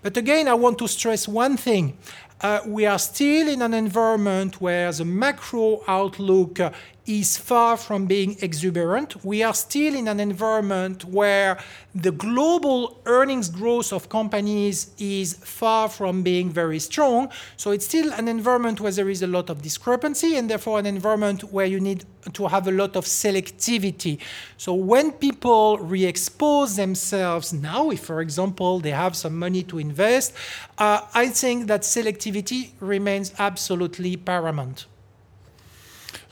But again, I want to stress one thing. Uh, we are still in an environment where the macro outlook is far from being exuberant. We are still in an environment where the global earnings growth of companies is far from being very strong. So it's still an environment where there is a lot of discrepancy and therefore an environment where you need to have a lot of selectivity. So when people re expose themselves now, if for example they have some money to invest, uh, I think that selectivity remains absolutely paramount.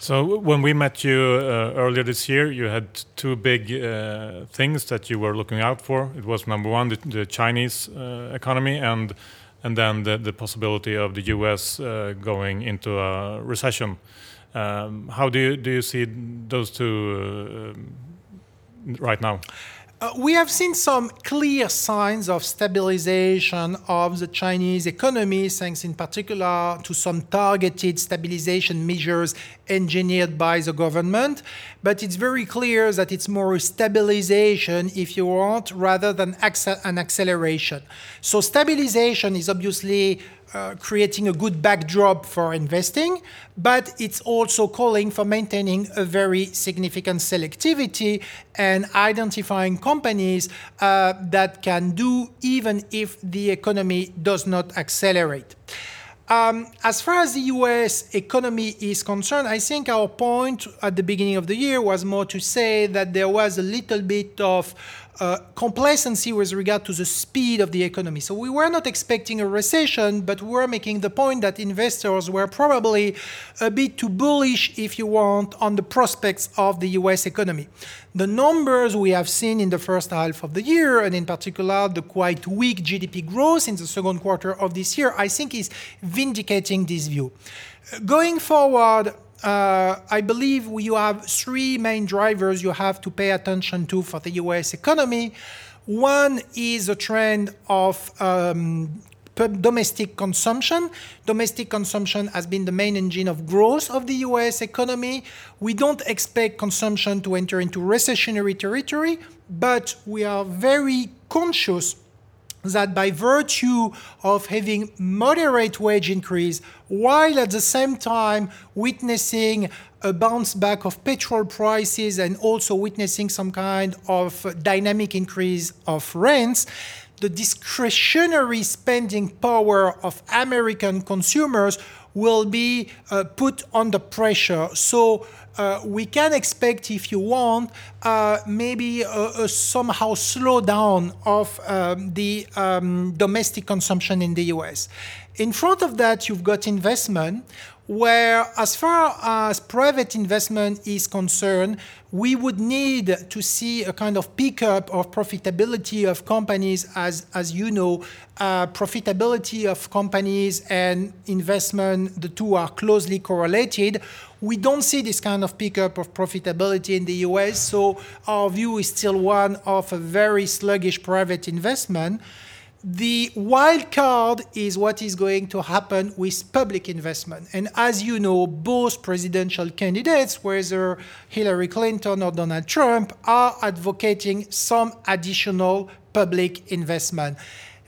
So when we met you uh, earlier this year, you had two big uh, things that you were looking out for. It was number one, the, the Chinese uh, economy, and and then the, the possibility of the U.S. Uh, going into a recession. Um, how do you do you see those two uh, right now? Uh, we have seen some clear signs of stabilization of the Chinese economy, thanks in particular to some targeted stabilization measures engineered by the government. But it's very clear that it's more a stabilization, if you want, rather than an acceleration. So, stabilization is obviously uh, creating a good backdrop for investing, but it's also calling for maintaining a very significant selectivity and identifying companies uh, that can do even if the economy does not accelerate. Um, as far as the US economy is concerned, I think our point at the beginning of the year was more to say that there was a little bit of uh, complacency with regard to the speed of the economy. So we were not expecting a recession, but we were making the point that investors were probably a bit too bullish, if you want, on the prospects of the US economy. The numbers we have seen in the first half of the year, and in particular the quite weak GDP growth in the second quarter of this year, I think is vindicating this view. Going forward, uh, I believe you have three main drivers you have to pay attention to for the US economy. One is a trend of um, domestic consumption. Domestic consumption has been the main engine of growth of the US economy. We don't expect consumption to enter into recessionary territory, but we are very conscious that by virtue of having moderate wage increase while at the same time witnessing a bounce back of petrol prices and also witnessing some kind of dynamic increase of rents the discretionary spending power of American consumers will be uh, put under pressure. So uh, we can expect, if you want, uh, maybe a, a, somehow slowdown of um, the um, domestic consumption in the US. In front of that, you've got investment, where, as far as private investment is concerned, we would need to see a kind of pickup of profitability of companies. As, as you know, uh, profitability of companies and investment, the two are closely correlated. We don't see this kind of pickup of profitability in the US, so our view is still one of a very sluggish private investment. The wild card is what is going to happen with public investment. And as you know, both presidential candidates, whether Hillary Clinton or Donald Trump, are advocating some additional public investment.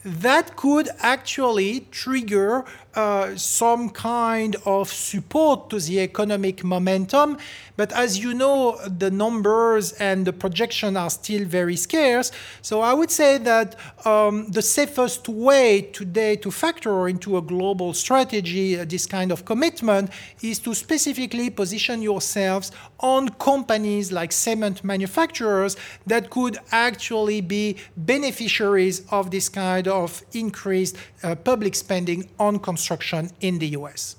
That could actually trigger uh, some kind of support to the economic momentum. But as you know, the numbers and the projection are still very scarce. So I would say that um, the safest way today to factor into a global strategy uh, this kind of commitment is to specifically position yourselves on companies like cement manufacturers that could actually be beneficiaries of this kind of increased public spending on construction in the US.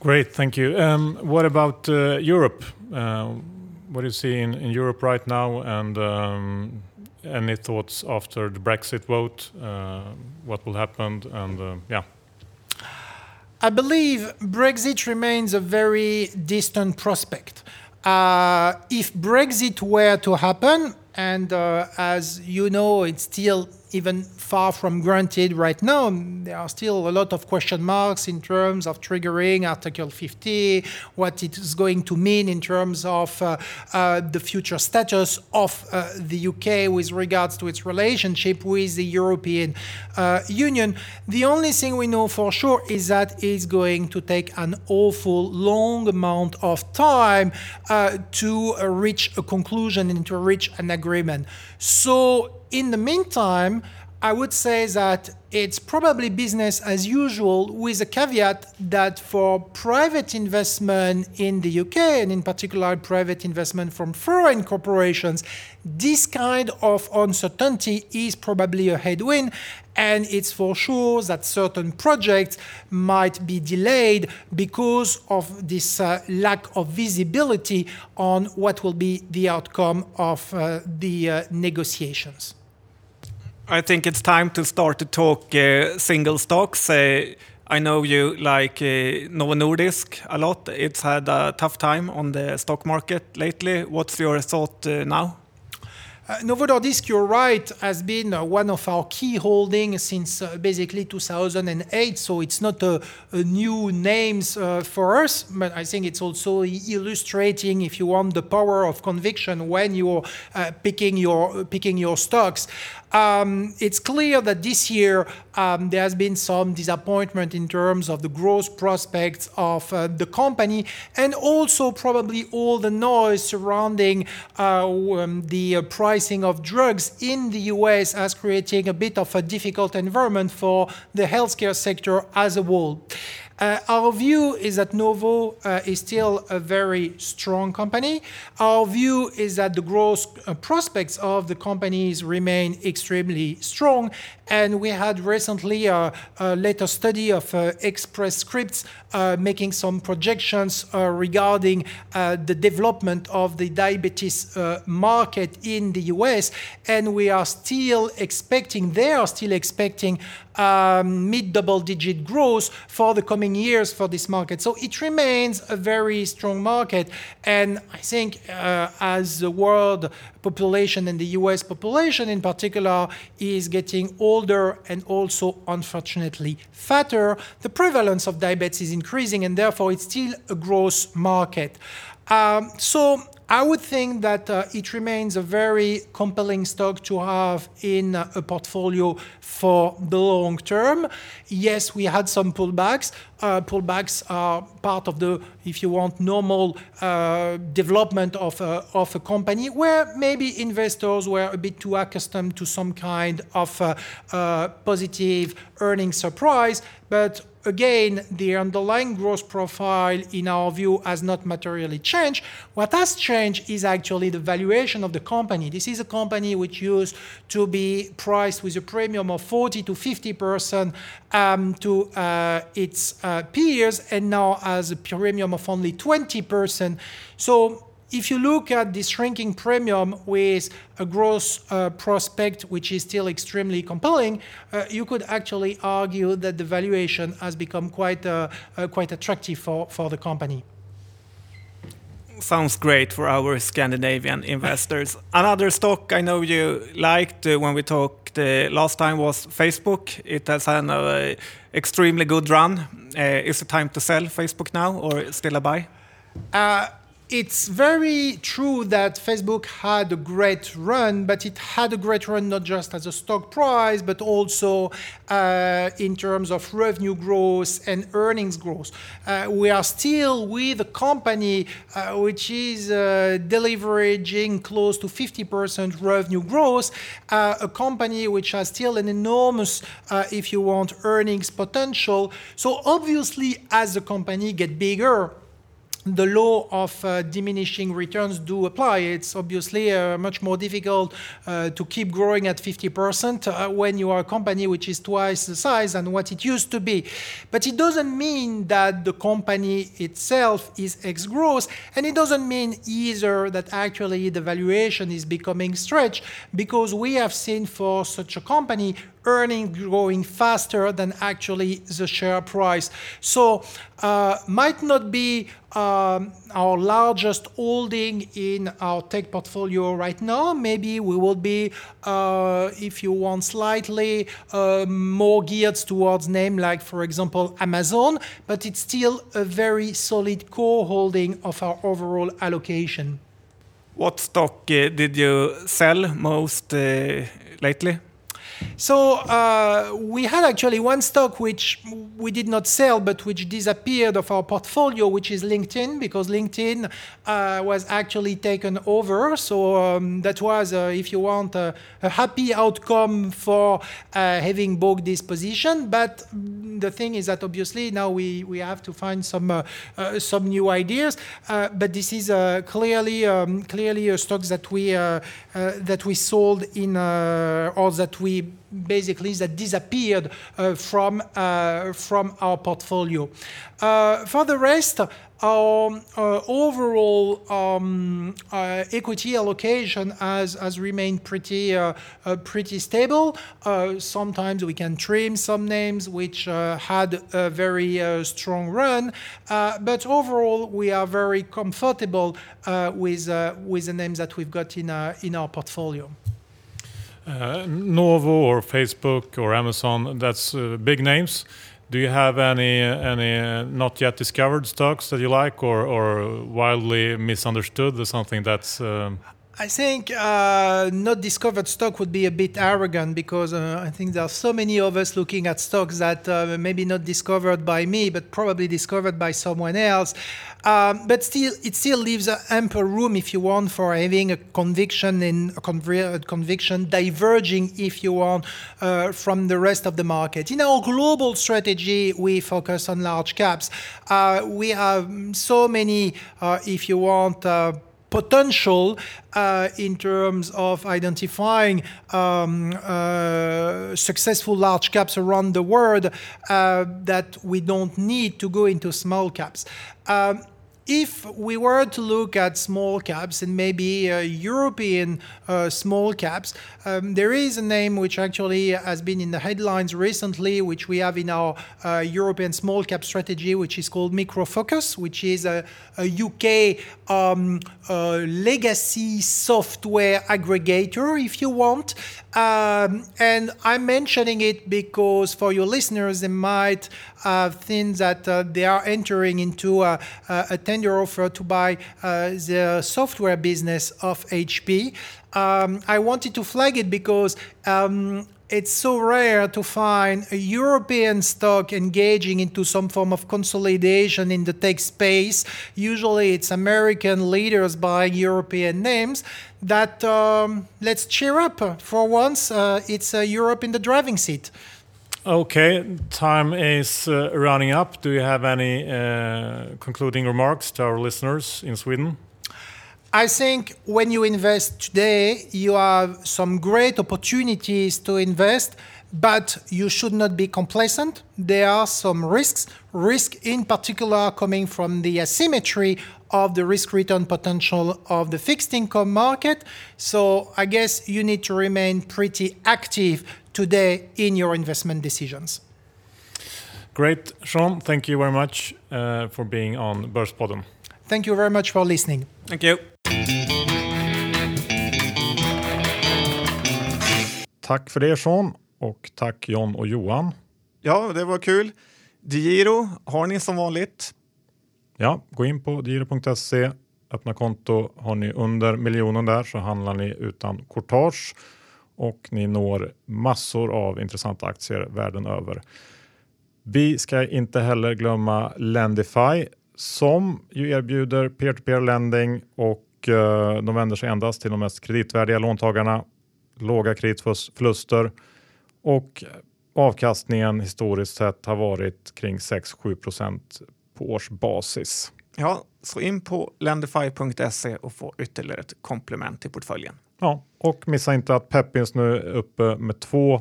Great, thank you. Um, what about uh, Europe? Uh, what do you see in, in Europe right now, and um, any thoughts after the Brexit vote? Uh, what will happen? And uh, yeah. I believe Brexit remains a very distant prospect. Uh, if Brexit were to happen, And uh, as you know, it's still even far from granted right now. There are still a lot of question marks in terms of triggering Article 50, what it is going to mean in terms of uh, uh, the future status of uh, the UK with regards to its relationship with the European uh, Union. The only thing we know for sure is that it's going to take an awful long amount of time uh, to reach a conclusion and to reach an agreement. So in the meantime, I would say that it's probably business as usual with a caveat that for private investment in the UK and in particular private investment from foreign corporations, this kind of uncertainty is probably a headwind and it's for sure that certain projects might be delayed because of this uh, lack of visibility on what will be the outcome of uh, the uh, negotiations. I think it's time to start to talk uh, single stocks. Uh, I know you like uh, Novo Nordisk a lot. It's had a tough time on the stock market lately. What's your thought uh, now? Uh, Novo Nordisk, you're right, has been uh, one of our key holdings since basically 2008. So it's not a, a new names for us, but I think it's also illustrating, if you want, the power of conviction when you're picking your picking your stocks. Um, it's clear that this year um, there has been some disappointment in terms of the growth prospects of uh, the company and also probably all the noise surrounding uh, um, the uh, pricing of drugs in the US as creating a bit of a difficult environment for the healthcare sector as a whole. Uh, our view is that Novo uh, is still a very strong company. Our view is that the growth uh, prospects of the companies remain extremely strong. And we had recently a, a later study of uh, Express Scripts uh, making some projections uh, regarding the development of the diabetes market in the US. And we are still expecting, they are still expecting um, mid double digit growth for the coming years for this market. So it remains a very strong market. And I think uh, as the world population and the US population in particular is getting older and also unfortunately fatter, the prevalence of diabetes is increasing and therefore it's still a growth market. Um, so I would think that uh, it remains a very compelling stock to have in uh, a portfolio for the long term. Yes, we had some pullbacks. Uh, pullbacks are part of the, if you want, normal uh, development of a, of a company where maybe investors were a bit too accustomed to some kind of uh, uh, positive earnings surprise. But again, the underlying growth profile, in our view, has not materially changed. What has changed is actually the valuation of the company. This is a company which used to be priced with a premium of 40 to 50 percent um, to uh, its uh, peers, and now has a premium of only 20 percent. So if you look at the shrinking premium with a growth uh, prospect which is still extremely compelling, uh, you could actually argue that the valuation has become quite, uh, uh quite attractive for, for the company. Sounds great for our Scandinavian investors. Another stock I know you liked uh, when we talked uh, last time was Facebook. It has had an extremely good run. is it time to sell Facebook now or still a buy? It's very true that Facebook had a great run, but it had a great run not just as a stock price, but also uh, in terms of revenue growth and earnings growth. Uh, we are still with a company uh, which is uh, delivering close to 50% revenue growth, uh, a company which has still an enormous, uh, if you want, earnings potential. So obviously, as the company get bigger, the law of uh, diminishing returns do apply. It's obviously uh, much more difficult uh, to keep growing at 50% uh, when you are a company which is twice the size and what it used to be. But it doesn't mean that the company itself is ex growth, and it doesn't mean either that actually the valuation is becoming stretched because we have seen for such a company earnings growing faster than actually the share price. So uh, might not be um, our largest holding in our tech portfolio right now. Maybe we will be, uh, if you want, slightly uh, more geared towards name like, for example, Amazon, but it's still a very solid core holding of our overall allocation. What stock uh, did you sell most uh, lately? So uh, we had actually one stock which we did not sell, but which disappeared of our portfolio, which is LinkedIn, because LinkedIn uh, was actually taken over. So um, that was, uh, if you want, a happy outcome for uh, having bought this position. But the thing is that obviously now we, we have to find some uh, uh, some new ideas. but this is clearly um, clearly a stock that we that we sold in or that we basically that disappeared uh, from, uh, from our portfolio. Uh, for the rest, our uh, overall um, uh, equity allocation has, has remained pretty uh, pretty stable. sometimes we can trim some names which had a very strong run, but overall we are very comfortable with with the names that we've got in in our portfolio. Uh, Novo or Facebook or Amazon, that's uh, big names. Do you have any any uh, not yet discovered stocks that you like or or wildly misunderstood or something that's um, I think uh, not discovered stock would be a bit arrogant because uh, I think there are so many of us looking at stocks that uh, maybe not discovered by me, but probably discovered by someone else. Um, but still, it still leaves ample room, if you want, for having a conviction in a conv- conviction diverging, if you want, uh, from the rest of the market. In our global strategy, we focus on large caps. Uh, we have so many, uh, if you want potential uh, in terms of identifying um, uh, successful large caps around the world uh, that we don't need to go into small caps. Um, if we were to look at small caps and maybe uh, European uh, small caps, um, there is a name which actually has been in the headlines recently, which we have in our uh, European small cap strategy, which is called Microfocus, which is a, a UK um, legacy software aggregator, if you want. Um, and I'm mentioning it because for your listeners, they might uh, think that uh, they are entering into a, a tender offer to buy uh, the software business of HP. Um, I wanted to flag it because um, it's so rare to find a European stock engaging into some form of consolidation in the tech space. Usually it's American leaders buying European names. That um, let's cheer up for once. Uh, it's uh, Europe in the driving seat. Okay, time is uh, running up. Do you have any uh, concluding remarks to our listeners in Sweden? I think when you invest today, you have some great opportunities to invest, but you should not be complacent. There are some risks, risk in particular coming from the asymmetry of the risk return potential of the fixed income market. So I guess you need to remain pretty active today in your investment decisions. Great, Jean. Thank you very much uh, for being on Börspodden. Thank you very much for listening. Thank you. Tack för det Sean och tack John och Johan. Ja, det var kul. Digiro har ni som vanligt. Ja, gå in på giro.se, öppna konto. Har ni under miljonen där så handlar ni utan courtage och ni når massor av intressanta aktier världen över. Vi ska inte heller glömma Lendify som ju erbjuder peer-to-peer lending och eh, de vänder sig endast till de mest kreditvärdiga låntagarna, låga kreditförluster och avkastningen historiskt sett har varit kring 6-7% på årsbasis. Ja, så in på lendify.se och få ytterligare ett komplement till portföljen. Ja, och missa inte att Peppins nu är uppe med två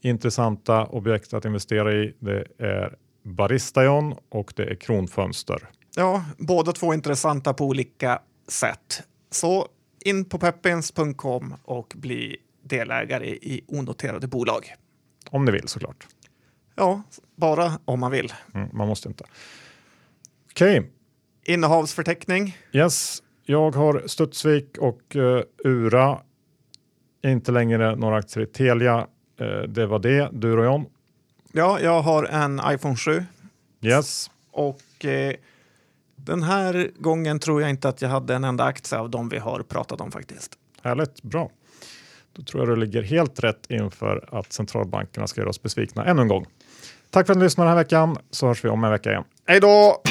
intressanta objekt att investera i. Det är Baristajon och det är Kronfönster. Ja, båda två intressanta på olika sätt. Så in på peppins.com och bli delägare i onoterade bolag. Om ni vill såklart. Ja, bara om man vill. Mm, man måste inte. Okej, okay. innehavsförteckning? Yes, jag har Studsvik och uh, Ura. Inte längre några aktier i Telia. Uh, det var det. Du och John? Ja, jag har en iPhone 7. Yes. Och eh, den här gången tror jag inte att jag hade en enda aktie av de vi har pratat om faktiskt. Härligt, bra. Då tror jag du ligger helt rätt inför att centralbankerna ska göra oss besvikna ännu en gång. Tack för att ni lyssnade den här veckan så hörs vi om en vecka igen. Hej då!